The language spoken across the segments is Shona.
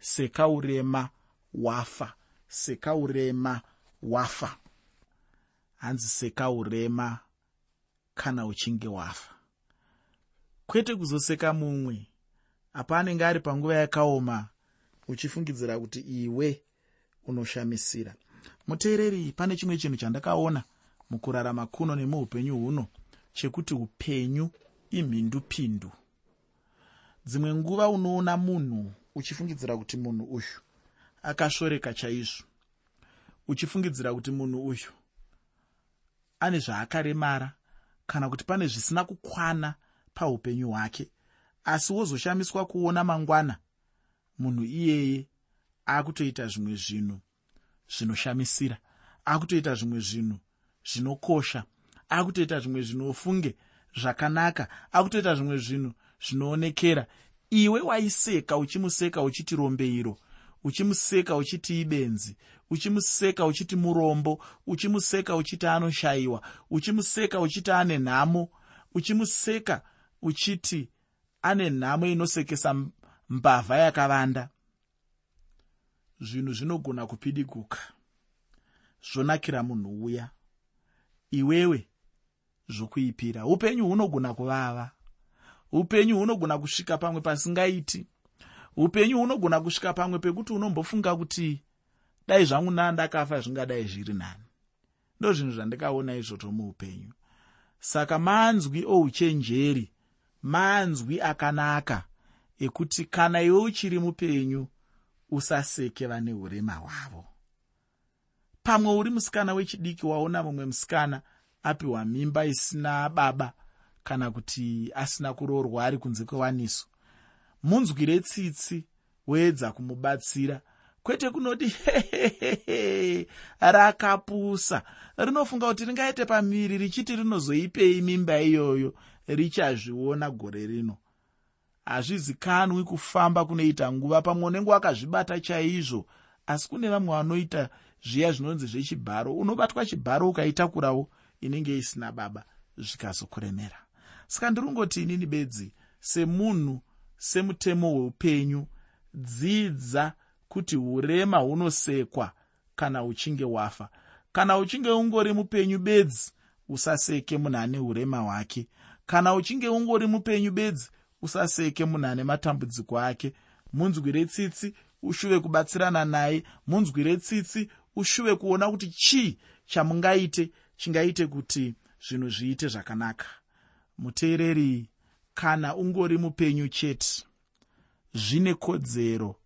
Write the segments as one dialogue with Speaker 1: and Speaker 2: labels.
Speaker 1: sekaurema wafa. Sekaurema wafa. Hanzi sekaurema kana uchinge wafa. Kwete kuzoseka mumwe. Apa anenge ari panguva yakaoma uchifungidzira kuti iwe unoshamisira. Muteereri pane chimwe chinhu chandakaona mukurarama kuno nemuupenyu huno chekuti upenyu imhindupindu. Dzimwe nguva unoona munhu uchifungidzira kuti munhu uyu? Akashoreka chaizvo. Uchifungidzira kuti munhu uyu ane zvaakaremara kana kuti pane zvisina kukwana paupenyu hwake asi wozoshamiswa kuona mangwana munhu iyeye akutoita zvimwe zvinhu zvinoshamisira akutoita zvimwe zvinhu zvinokosha akutoita zvimwe zvinofunge zvakanaka akutoita zvimwe zvinhu zvinoonekera iwe waiseka uchimuseka uchiti rombeiro uchimuseka uchiti ibenzi uchimuseka uchiti murombo uchimuseka uchiti anoshayiwa uchimuseka uchiti ane nhamo uchimuseka uchiti ane nhamo inosekesa mbavha yakavanda. Zvinhu zvinogona kupidiguka zvonakira munhu uya. Iwewe zvokuipira upenyu hunogona kuvava upenyu hunogona kusvika pamwe pasingaiti. Upenyu hunogona kusvika pamwe pekuti unombofunga kuti dai zvangu nandakafa zvingadai zviri nani. Ndo zvinhu zvandikaona izvozvo muupenyu. Saka manzwi ouchenjeri manzwi akanaka ekuti kana iwe uchiri mupenyu usaseke vane urema hwavo. Pamwe uri musikana wechidiki waona mumwe musikana apiwa mimba isina baba kana kuti asina kuroorwa ari kunze kwewaniso. Munzwire tsitsi woedza kumubatsira. Kwete kunoti hehehehe rakapusa. Rinofunga kuti ringaite pamiri richiti rinozoipei mimba iyoyo richazviona gore rino. Hazvizikanwi kufamba kunoita nguva pamwe unenge wakazvibata chaizvo. Asi kune vamwe vanoita zviya zvinonzi zvechibharo. Unobatwa chibharo ukaitakurawo inenge isina baba zvikazokuremera saka ndirungoti inini bedzi semunhu semutemo weupenyu dzidza kuti urema hunosekwa kana uchinge wafa. Kana uchinge ungori mupenyu bedzi usaseke munhu ane urema hwake. Kana uchinge ungori mupenyu bedzi usaseke munhu ane matambudziko ake. Munzwire tsitsi ushuve kubatsirana naye. Munzwire tsitsi ushuve kuona kuti chii chamungaite chingaite kuti zvinhu zviite zvakanaka muteereri kana ungori mupenyu chete zvine kodzero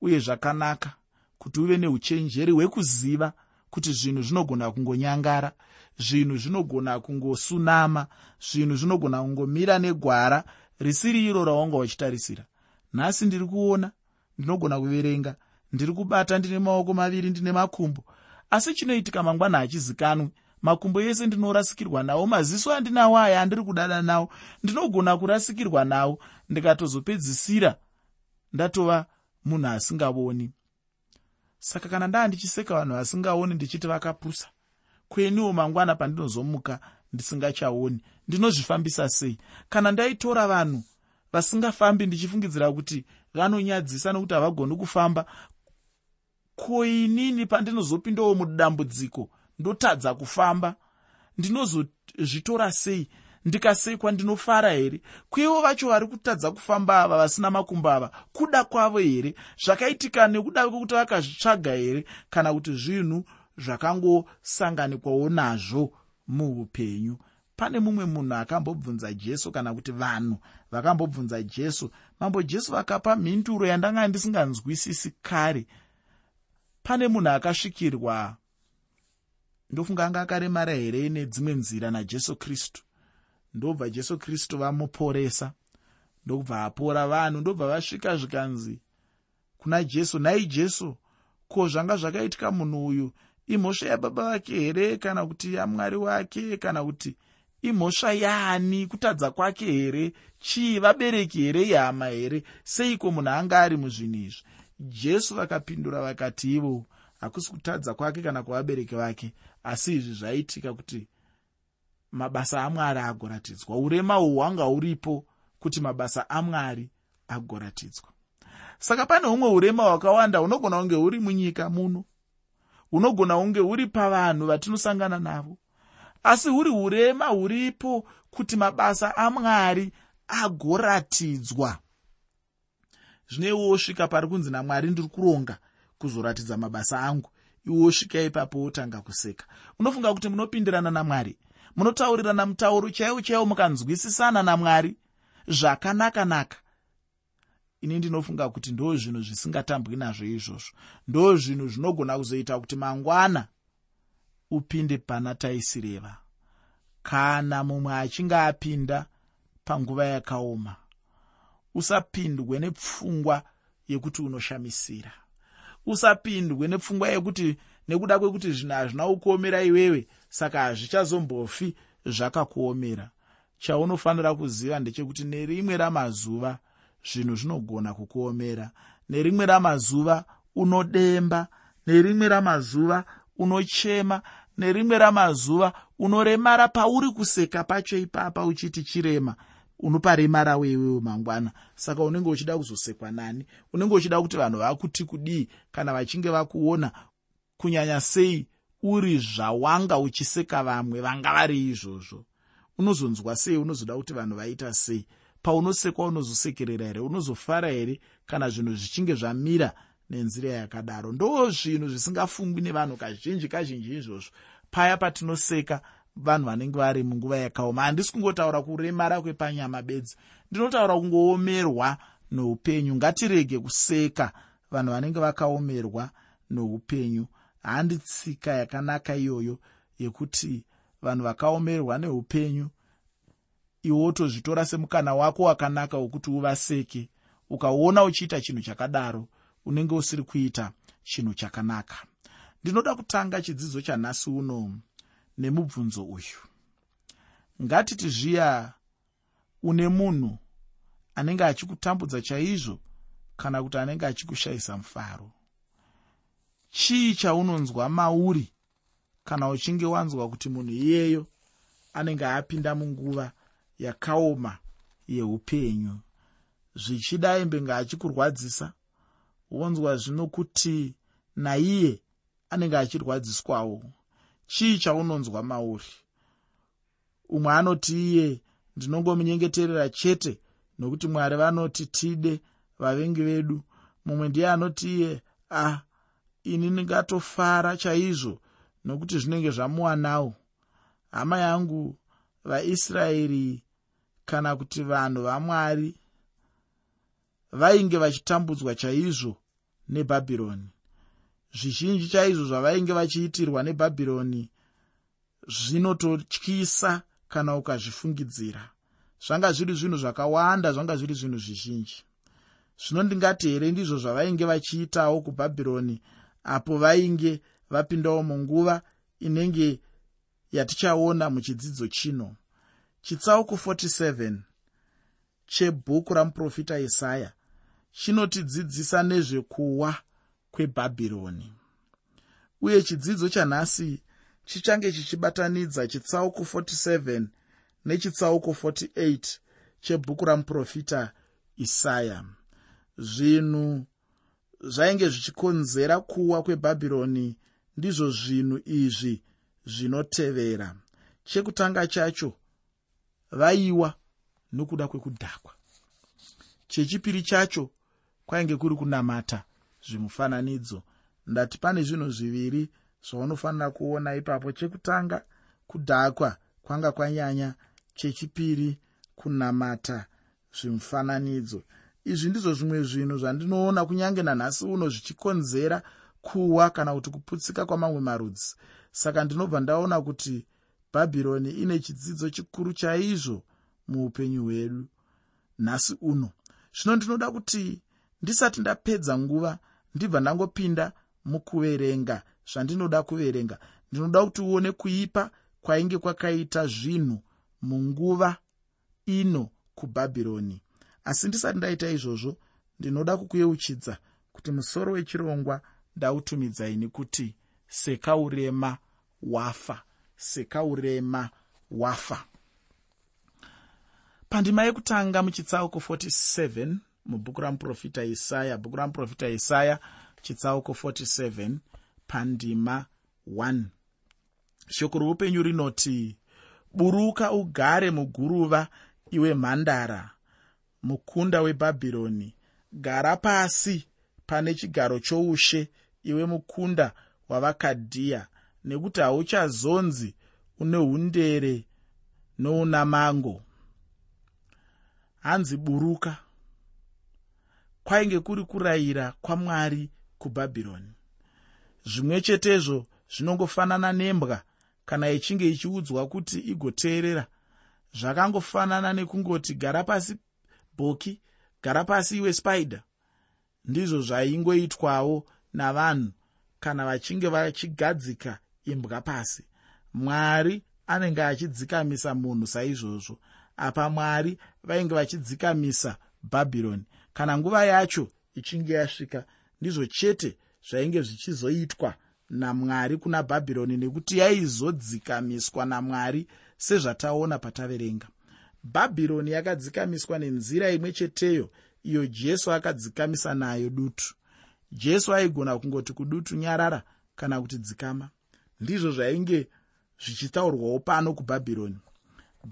Speaker 1: uye zvakanaka kuti uve neuchenjeri hwekuziva kuti zvinhu zvinogona kungonyangara zvinhu zvinogona kungosunama zvinhu zvinogona kungomira negwara risiri iro raunga uchitarisira nhasi ndiri kuona ndinogona kuverenga ndiri kubata ndine maoko maviri ndine makumbo. Asi chinoitika mangwana hachizikanwi makumbo ese ndinorasikirwa nawo maziso andinawo aya andiri kudada nawo ndinogona kurasikirwa nawo ndikatozopedzisira ndatova munhu asingavoni saka kana ndaa ndichiseka vanhu vasingaoni ndichiti vakapusa kweniwo mangwana pandinozomuka ndisingachaoni ndinozvifambisa sei? Kana ndaitora vanhu vasingafambi ndichifungidzira kuti vanonyadzisa nokuti havagoni kufamba ko inini pandinozopindawo mudambudziko ndotadza kufamba. Ndinozozvitora sei? Ndikasekwa ndinofara here? Kwevo vacho vari kutadza kufamba ava vasina makumbo ava kuda kwavo here? Zvakaitika nekuda kwekuti vakazvitsvaga here? Kana kuti zvinhu zvakangosanganikwawo nazvo muupenyu. Pane mumwe munhu akambobvunza jesu kana kuti vanhu vakambobvunza jesu. Mambo jesu vakapa mhinduro yandanga ndisinganzwisisi kare. Pane munhu akasvikirwa ndofunga anga akaremara here nedzimwe nzira najesu kristu? Ndobva jesu kristu vamuporesa ndobva apora vanhu ndobva vasvika zvikanzi kuna jesu. Nhai jesu ko zvanga zvakaitika munhu uyu? Imhosva yababa vake here kana kuti yamwari wake? Kana kuti imhosva yaani kutadza kwake here? Chii vabereki here ihama here? Seiko munhu anga ari muzvinhu izvi? Jesu vakapindura vakati ivo hakusi kutadza kwake kana kwavabereki vake asi izvi zvaitika kuti mabasa amwari agoratidzwa. Urema uhwu hwanga huripo kuti mabasa amwari agoratidzwa saka pane humwe urema hwakawanda hunogona kunge huri munyika muno hunogona kunge huri pavanhu vatinosangana navo. Asi huri urema huripo kuti mabasa amwari agoratidzwa. Zvino iwe wosvika pari kunzi namwari ndiri kuronga kuzoratidza mabasa angu iwe wosvika ipapo wotanga kuseka. Unofunga kuti munopindirana namwari? Munotaurirana mutauro chaiwo chaiwo mukanzwisisana namwari? Zvakanaka naka. Ini ndinofunga kuti ndo zvinhu zvisingatambwi nazvo izvozvo. Ndo zvinhu zvinogona kuzoita kuti mangwana upinde pana taisireva. Kana mumwe achinge apinda panguva yakaoma usapindwe nepfungwa yekuti unoshamisira usapindwe nepfungwa yekuti nekuda kwekuti zvinhu hazvina kukuomera iwewe saka hazvichazombofi zvakakuomera. Chaunofanira kuziva ndechekuti nerimwe ramazuva zvinhu zvinogona kukuomera. Nerimwe ramazuva unodemba nerimwe ramazuva unochema nerimwe ramazuva unoremara pauri kuseka pacho ipapa uchiti chirema unoparemara wewewo mangwana. Saka unenge uchida kuzosekwa nani? Unenge uchida kuti vanhu vakuti kudii kana vachinge vakuona? Kunyanya sei uri zvawanga uchiseka vamwe vanga vari izvozvo? Unozonzwa sei? Unozoda kuti vanhu vaita sei? Paunosekwa unozosekerera here? Unozofara here kana zvinhu zvichinge zvamira nenzira yakadaro? Ndo zvinhu zvisingafungwi nevanhu kazhinji kazhinji izvozvo. Paya patinoseka vanhu vanenge vari munguva yakaoma. Handisi kungotaura kuremara kwepanyama bedzi. Ndinotaura kungoomerwa noupenyu. Ngatirege kuseka vanhu vanenge vakaomerwa noupenyu. Handi tsika yakanaka iyoyo yekuti vanhu vakaomerwa neupenyu iwe wotozvitora semukana wako wakanaka wokuti uvaseke ukaona uchiita chinhu chakadaro unenge usiri kuita chinhu chakanaka. Ndinoda kutanga chidzidzo chanhasi uno nemubvunzo uyu. Ngatiti zviya une munhu anenge achikutambudza chaizvo kana kuti anenge achikushayisa mufaro. Chii chaunonzwa mauri kana uchinge wanzwa kuti munhu iyeyo anenge apinda munguva yakaoma yeupenyu? Zvichidai mbenge achikurwadzisa wonzwa zvino kuti naiye anenge achirwadziswawo chii chaunonzwa mauri? Umwe anoti iye ndinongomunyengeterera chete nokuti mwari vanoti tide vavengi vedu mumwe ndiye anoti iye ah ini ndingatofara chaizvo nokuti zvinenge zvamuwanawo hama yangu vaisraeri kana kuti vanhu vamwari vainge vachitambudzwa chaizvo nebhabhironi zvizhinji chaizvo zvavainge vachiitirwa nebhabhironi zvinototyisa kana ukazvifungidzira. Zvanga zviri zvinhu zvakawanda zvanga zviri zvinhu zvizhinji. Zvino ndingati here ndizvo zvavainge vachiitawo kubhabhironi apo vainge vapindawo munguva inenge yatichaona muchidzidzo chino. Chitsauko 47 chebhuku ramuprofita isaya chinotidzidzisa nezvekuwa kwebhabhironi. Uye chidzidzo chanhasi chichange chichibatanidza chitsauko 47 nechitsauko 48 chebhuku ramuprofita isaya. Zvinhu zvainge zvichikonzera kuwa kwebhabhironi ndizvo zvinhu izvi zvinotevera. Chekutanga chacho vaiwa nokuda kwekudhakwa. Chechipiri chacho kwainge kuri kunamata zvimufananidzo. Ndati pane zvinhu zviviri zvaunofanira kuona ipapo. Chekutanga kudhakwa kwanga kwanyanya. Chechipiri kunamata zvimufananidzo. Izvi ndizvo zvimwe zvinhu zvandinoona kunyange nanhasi uno zvichikonzera kuwa kana kuti kuputsika kwamamwe marudzi. Saka ndinobva ndaona kuti bhabhironi ine chidzidzo chikuru chaizvo muupenyu hwedu. Nhasi uno. Zvino ndinoda kuti ndisati ndapedza nguva ndibva ndangopinda mukuverenga. Zvandinoda kuverenga ndinoda kuti uone kuipa kwainge kwakaita zvinhu munguva ino kubhabhironi. Asi ndisati ndaita izvozvo ndinoda kukuyeuchidza kuti musoro wechirongwa ndautumidzaini kuti sekaurema wafa sekaurema wafa. Pandima yekutanga muchitsauko 47 mubhuku ramuprofita isaya. Bhuku ramuprofita isaya chitsauko 47 pandima 1 shoko roupenyu rinoti buruka ugare muguruva iwe mhandara mukunda webhabhironi. Gara pasi pane chigaro choushe iwe mukunda wavakadhiya nekuti hauchazonzi une undere nouna mango hanzi buruka kwainge kuri kurayira kwamwari kubhabhironi. Zvimwe chetezvo zvinongofanana nembwa kana ichinge ichiudzwa kuti igoteerera. Zvakangofanana nekungoti gara pasi bhoki gara pasi iwe spider. Ndizvo zvaingoitwawo navanhu kana vachinge vachigadzika imbwa pasi. Mwari anenge achidzikamisa munhu saizvozvo. Apa mwari vainge vachidzikamisa bhabhironi kana nguva yacho ichinge yasvika ndizvo chete zvainge zvichizoitwa namwari kuna bhabhironi nekuti yaizodzikamiswa namwari sezvataona pataverenga. Bhabhironi yakadzikamiswa nenzira imwe cheteyo iyo jesu akadzikamisa nayo dutu. Jesu aigona kungoti kudutu nyarara kana kuti dzikama. Ndizvo zvainge zvichitaurwawo pano kubhabhironi.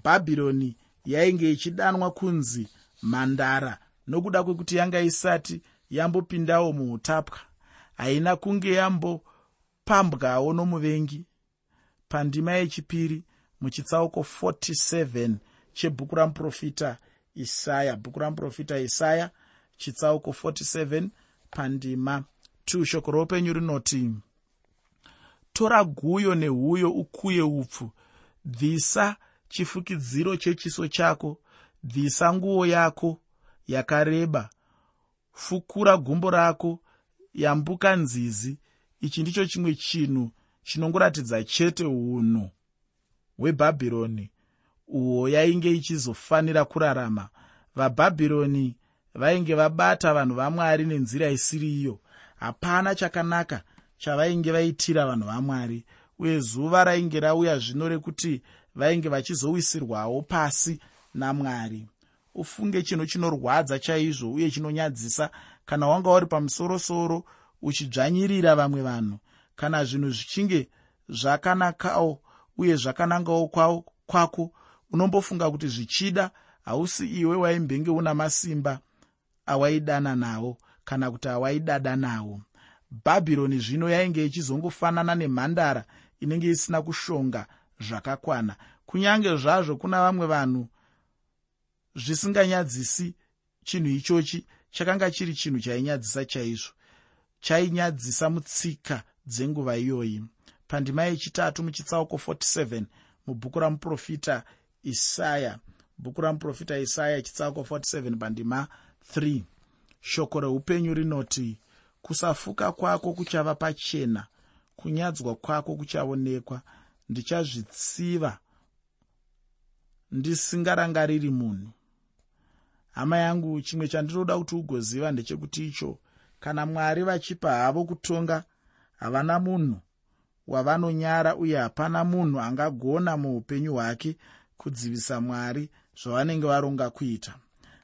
Speaker 1: Bhabhironi yainge ichidanwa kunzi mhandara nokuda kwekuti yanga isati yambopindawo muutapwa haina kunge yambopambwawo nomuvengi. Pandima yechipiri muchitsauko 47 chebhuku ramuprofita isaya bhuku ramuprofita isaya chitsauko 47 pandima. 2 shoko roupenyu rinoti tora guyo nehuyo ukuye upfu. Bvisa chifukidziro chechiso chako. Bvisa nguo yako yakareba. Fukura gumbo rako yambuka nzizi. Ichi ndicho chimwe chinhu chinongoratidza chete unhu hwebhabhironi uhwo yainge ichizofanira kurarama. Vabhabhironi vainge vabata vanhu vamwari nenzira isiri iyo hapana chakanaka chavainge vaitira vanhu vamwari uye zuva rainge rauya zvino rekuti vainge vachizowisirwawo pasi namwari ufunge chinhu chinorwadza chaizvo uye chinonyadzisa. Kana wanga uri pamusorosoro uchidzvanyirira vamwe vanhu kana zvinhu zvichinge zvakanakawo uye zvakanangawo kwako unombofunga kuti zvichida hausi iwe waimbenge una masimba awaidana nawo kana kuti awaidada nawo. Bhabhironi zvino yainge ichizongofanana nemhandara inenge isina kushonga zvakakwana. Kunyange zvazvo kuna vamwe vanhu zvisinganyadzisi chinhu ichochi chakanga chiri chinhu chainyadzisa chaizvo. Chainyadzisa mutsika dzenguva iyoyi. Pandima yechitatu muchitsauko 47 mubhuku ramuprofita isaya bhuku ramuprofita isaya chitsauko 47 pandima 3 shoko reupenyu rinoti kusafuka kwako kuchava pachena kunyadzwa kwako kuchaonekwa. Ndichazvitsiva ndisingarangariri munhu hama yangu chimwe chandinoda kuti ugoziva ndechekuti icho. Kana mwari vachipa havo kutonga havana munhu wavanonyara uye hapana munhu angagona muupenyu hwake kudzivisa mwari zvavanenge varonga kuita.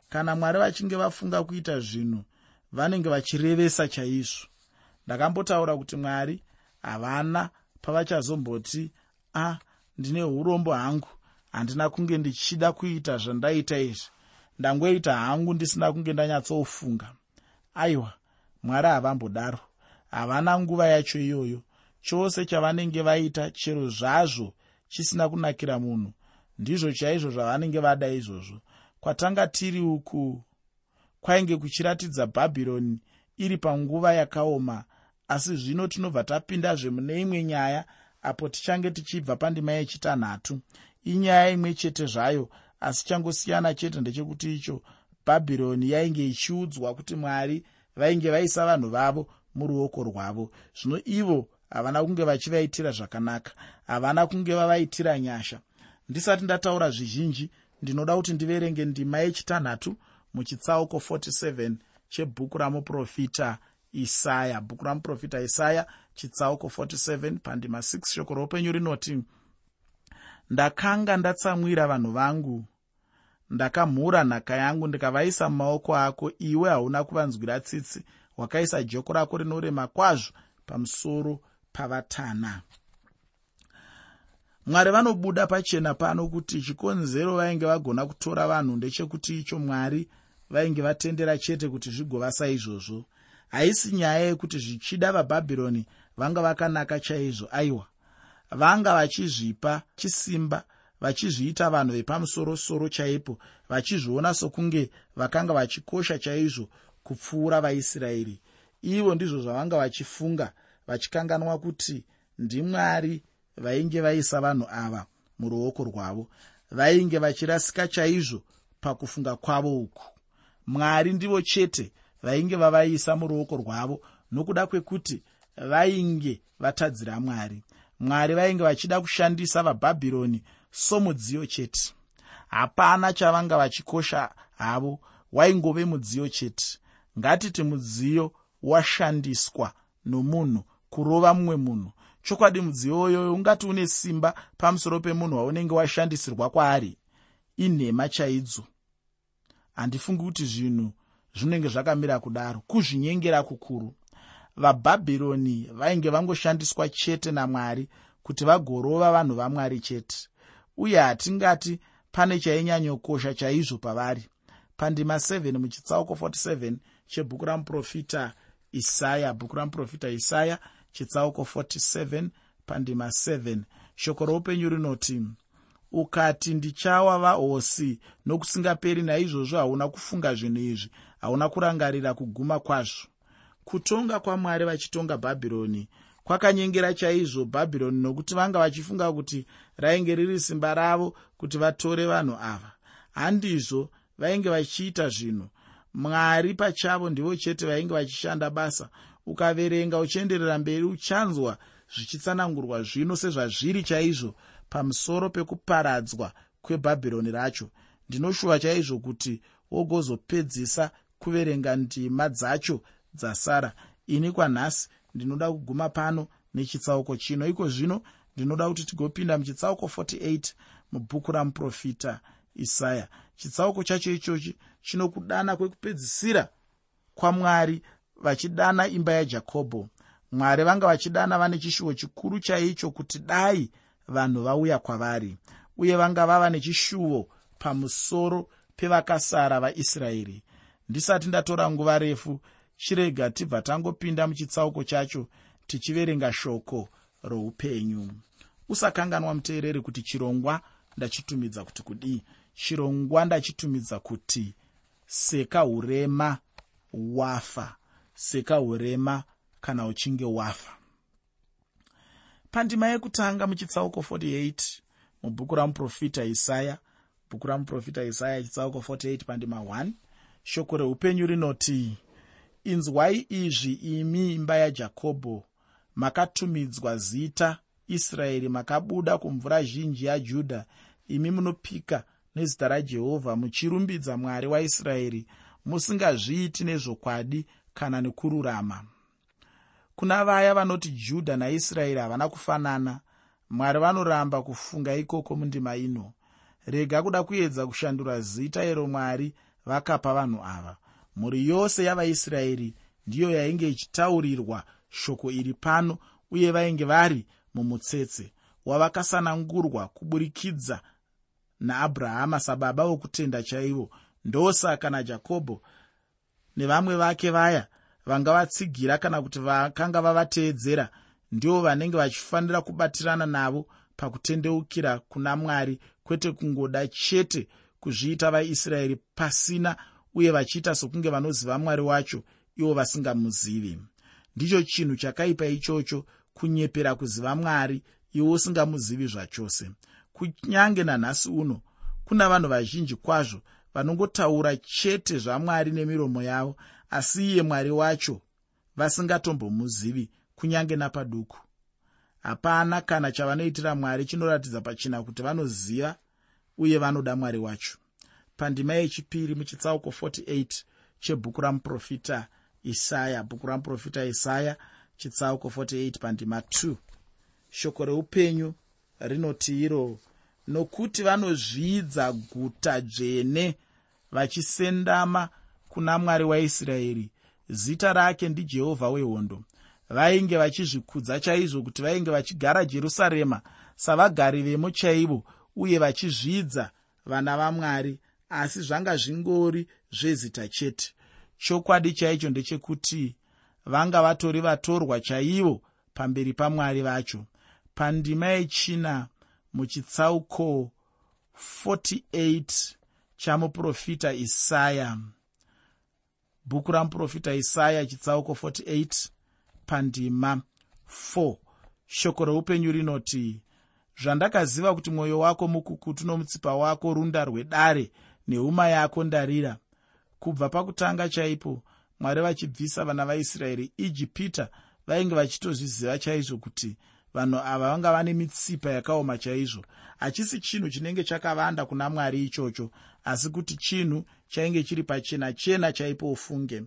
Speaker 1: Kana mwari vachinge vafunga kuita zvinhu vanenge vachirevesa chaizvo. Ndakambotaura kuti mwari havana pavachazomboti a ah, ndine urombo hangu handina kunge ndichida kuita zvandaita izvi ndangoita hangu ndisina kunge ndanyatsofunga. Aiwa mwari havambodaro havana nguva yacho iyoyo. Chose chavanenge vaita chero zvazvo chisina kunakira munhu. Ndizvo chaizvo zvavanenge vada izvozvo. Kwatanga tiri uku kwainge kuchiratidza bhabhironi iri panguva yakaoma. Asi zvino tinobva tapindazve mune imwe nyaya apo tichange tichibva pandima yechitanhatu. Inyaya imwe chete zvayo asi changosiyana chete ndechekuti icho bhabhironi yainge ichiudzwa kuti mwari vainge vaisa vanhu vavo muruoko rwavo. Zvino ivo havana kunge vachivaitira zvakanaka havana kunge vavaitira nyasha. Ndisati ndataura zvizhinji ndinoda kuti ndiverenge ndima yechitanhatu muchitsauko 47 chebhuku ramuprofita isaya. Bhuku ramuprofita isaya chitsauko 47 pandima 6 shoko roupenyu rinoti ndakanga ndatsamwira vanhu vangu ndakamhura nhaka yangu ndikavaisa mumaoko ako iwe hauna kuvanzwira tsitsi. Wakaisa joko rako rinorema kwazvo pamusoro pavatana. Mwari vanobuda pachena pano kuti chikonzero vainge vagona kutora vanhu ndechekuti icho mwari vainge vatendera chete kuti zvigova saizvozvo. Haisi nyaya yekuti zvichida vabhabhironi vanga vakanaka chaizvo. Aiwa vanga vachizvipa chisimba vachizviita vanhu vepamusorosoro chaipo vachizviona sokunge vakanga vachikosha chaizvo kupfuura vaisraeri. Ivo ndizvo zvavanga vachifunga vachikanganwa kuti ndimwari vainge vaisa vanhu ava muruoko rwavo vainge vachirasika chaizvo pakufunga kwavo uku. Mwari ndivo chete vainge vavaisa muruoko rwavo nokuda kwekuti vainge vatadzira mwari. Mwari vainge vachida kushandisa vabhabhironi somudziyo chete. Hapana chavanga vachikosha havo waingove mudziyo chete. Ngatiti mudziyo washandiswa nomunhu kurova mumwe munhu. Chokwadi mudziyo uyoyo ungati une simba pamusoro pemunhu waunenge washandisirwa kwaari inhema chaidzo. Handifungi kuti zvinhu zvinenge zvakamira kudaro kuzvinyengera kukuru. Vabhabhironi vainge vangoshandiswa chete namwari kuti vagorova vanhu vamwari chete uye hatingati pane chainyanyokosha chaizvo pavari. Pandima 7 muchitsauko 47 chebhuku ramuprofita isaya bhuku ramuprofita isaya chitsauko 47 pandima 7 shoko roupenyu rinoti ukati ndichawa vahosi nokusingaperi naizvozvo hauna kufunga zvinhu izvi hauna kurangarira kuguma kwazvo. Kutonga kwamwari vachitonga bhabhironi kwakanyengera chaizvo bhabhironi nokuti vanga vachifunga kuti rainge riri simba ravo kuti vatore vanhu ava. Handizvo vainge vachiita zvinhu. Mwari pachavo ndivo chete vainge vachishanda basa. Ukaverenga uchienderera mberi uchanzwa zvichitsanangurwa zvino sezvazviri chaizvo pamusoro pekuparadzwa kwebhabhironi racho. Ndinoshuva chaizvo kuti wogozopedzisa kuverenga ndima dzacho dzasara. Ini kwanhasi ndinoda kuguma pano nechitsauko chino. Iko zvino ndinoda kuti tigopinda muchitsauko 48 mubhuku ramuprofita isaya. Chitsauko chacho ichochi chinokudana kwekupedzisira kwamwari vachidana imba yajakobho mwari vanga vachidana vane chishuwo chikuru chaicho kuti dai vanhu vauya kwavari uye vanga vava nechishuwo pamusoro pevakasara vaisraeri. Ndisati ndatora nguva refu chirega tibva tangopinda muchitsauko chacho tichiverenga shoko roupenyu. Usakanganwa muteereri kuti chirongwa ndachitumidza kuti kudii? Chirongwa ndachitumidza kuti seka urema wafa. Seka urema kana uchinge wafa. Pandima yekutanga muchitsauko 48 mubhuku ramuprofita isaya bhuku ramuprofita isaya chitsauko 48 pandima 1 shoko reupenyu rinoti inzwai izvi imi imba yajakobho makatumidzwa zita israeri makabuda kumvura zhinji yajudha imi munopika nezita rajehovha muchirumbidza mwari waisraeri musingazviiti nezvokwadi kana nekururama. Kuna vaya vanoti judha naisraeri havana kufanana mwari vanoramba kufunga ikoko mundima ino. Rega kuda kuedza kushandura zita iro mwari vakapa vanhu ava mhuri yose yavaisraeri ndiyo yainge ichitaurirwa shoko iri pano uye vainge vari mumutsetse wavakasanangurwa kuburikidza naabrahama sababa vokutenda chaivo. Ndosaka najakobho nevamwe vake vaya vanga vatsigira kana kuti vakanga vavateedzera ndivo vanenge vachifanira kubatirana navo pakutendeukira kuna mwari kwete kungoda chete kuzviita vaisraeri pasina uye vachiita sokunge vanoziva mwari wacho ivo vasingamuzivi. Ndicho chinhu chakaipa ichocho kunyepera kuziva mwari iwe usingamuzivi zvachose. Kunyange nanhasi uno kuna vanhu vazhinji kwazvo vanongotaura chete zvamwari nemiromo yavo asi iye mwari wacho vasingatombomuzivi kunyange napaduku. Hapana kana chavanoitira mwari chinoratidza pachina kuti vanoziva uye vanoda mwari wacho pandima yechipiri muchitsauko 48 chebhuku ramuprofita isaya. Bhuku ramuprofita isaya chitsauko 48 pandima 2 shoko reupenyu rinoti iro nokuti vanozvidza guta dzvene vachisendama kuna mwari waisraeri zita rake ndijehovha wehondo. Vainge vachizvikudza chaizvo kuti vainge vachigara jerusarema savagari vemo chaivo uye vachizvidza vana vamwari asi zvanga zvingori zvezita chete. Chokwadi chaicho ndechekuti vanga vatori vatorwa chaivo pamberi pamwari vacho. Pandima yechina muchitsauko 48 chamuprofita isaya. Bhuku ramuprofita isaya chitsauko 48 pandima 4 shoko reupenyu rinoti zvandakaziva kuti mwoyo wako mukukutu nomutsipa wako runda rwedare nehuma yako ndarira. Kubva pakutanga chaipo mwari vachibvisa vana vaisraeri ijipita vainge vachitozviziva chaizvo kuti vanhu ava vanga vane mitsipa yakaoma chaizvo. Hachisi chinhu chinenge chakavanda kuna mwari ichocho asi kuti chinhu chainge chiri pachena chena chaipo ufunge.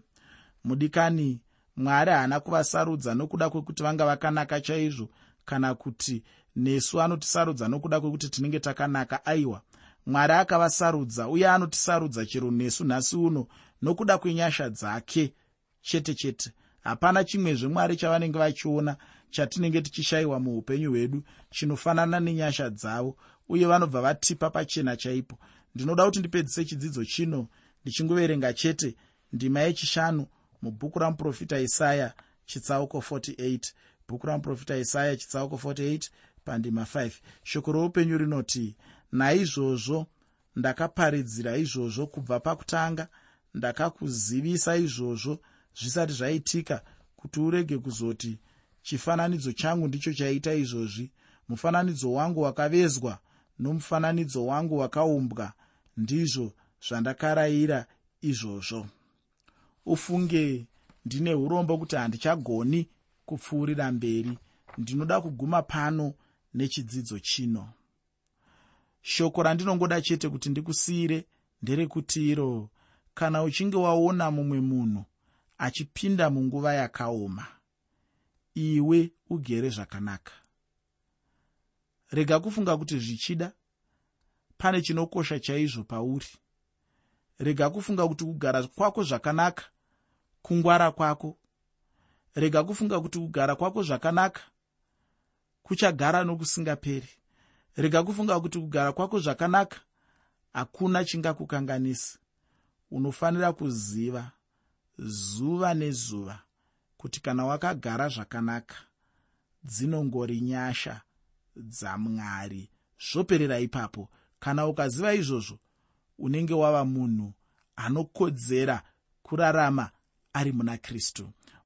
Speaker 1: Mudikani mwari haana kuvasarudza nokuda kwekuti vanga vakanaka chaizvo kana kuti nesu anotisarudza nokuda kwekuti tinenge takanaka aiwa mwari akavasarudza uye anotisarudza chero nesu nhasi uno nokuda kwenyasha dzake. Chete chete hapana chimwezve mwari chavanenge vachiona chatinenge tichishayiwa muupenyu hwedu chinofanana nenyasha dzavo uye vanobva vatipa pachena chaipo. Ndinoda kuti ndipedzise chidzidzo chino ndichingoverenga chete ndima yechishanu mubhuku ramuprofita isaya chitsauko 48 bhuku ramuprofita isaya chitsauko 48 pandima 5 shoko roupenyu rinoti naizvozvo ndakaparidzira izvozvo kubva pakutanga ndakakuzivisa izvozvo zvisati zvaitika kuti urege kuzoti chifananidzo changu ndicho chaita izvozvi. Mufananidzo wangu wakavezwa nomufananidzo wangu wakaumbwa ndizvo zvandakarayira izvozvo ufunge ndine urombo kuti handichagoni kupfuurira mberi. Ndinoda kuguma pano nechidzidzo chino. Shoko randinongoda chete kuti ndikusiyire nderekuti iro kana uchinge waona mumwe munhu achipinda munguva yakaoma iwe ugere zvakanaka. Rega kufunga kuti zvichida pane chinokosha chaizvo pauri. Rega kufunga kuti kugara kwako zvakanaka kungwara kwako. Rega kufunga kuti kugara kwako zvakanaka kuchagara nokusingaperi. Rega kufunga kuti kugara kwako zvakanaka hakuna chingakukanganisi. Unofanira kuziva zuva nezuva kuti kana wakagara zvakanaka dzinongori nyasha dzamwari zvoperera ipapo. Kana ukaziva izvozvo unenge wava munhu anokodzera kurarama ari muna kristu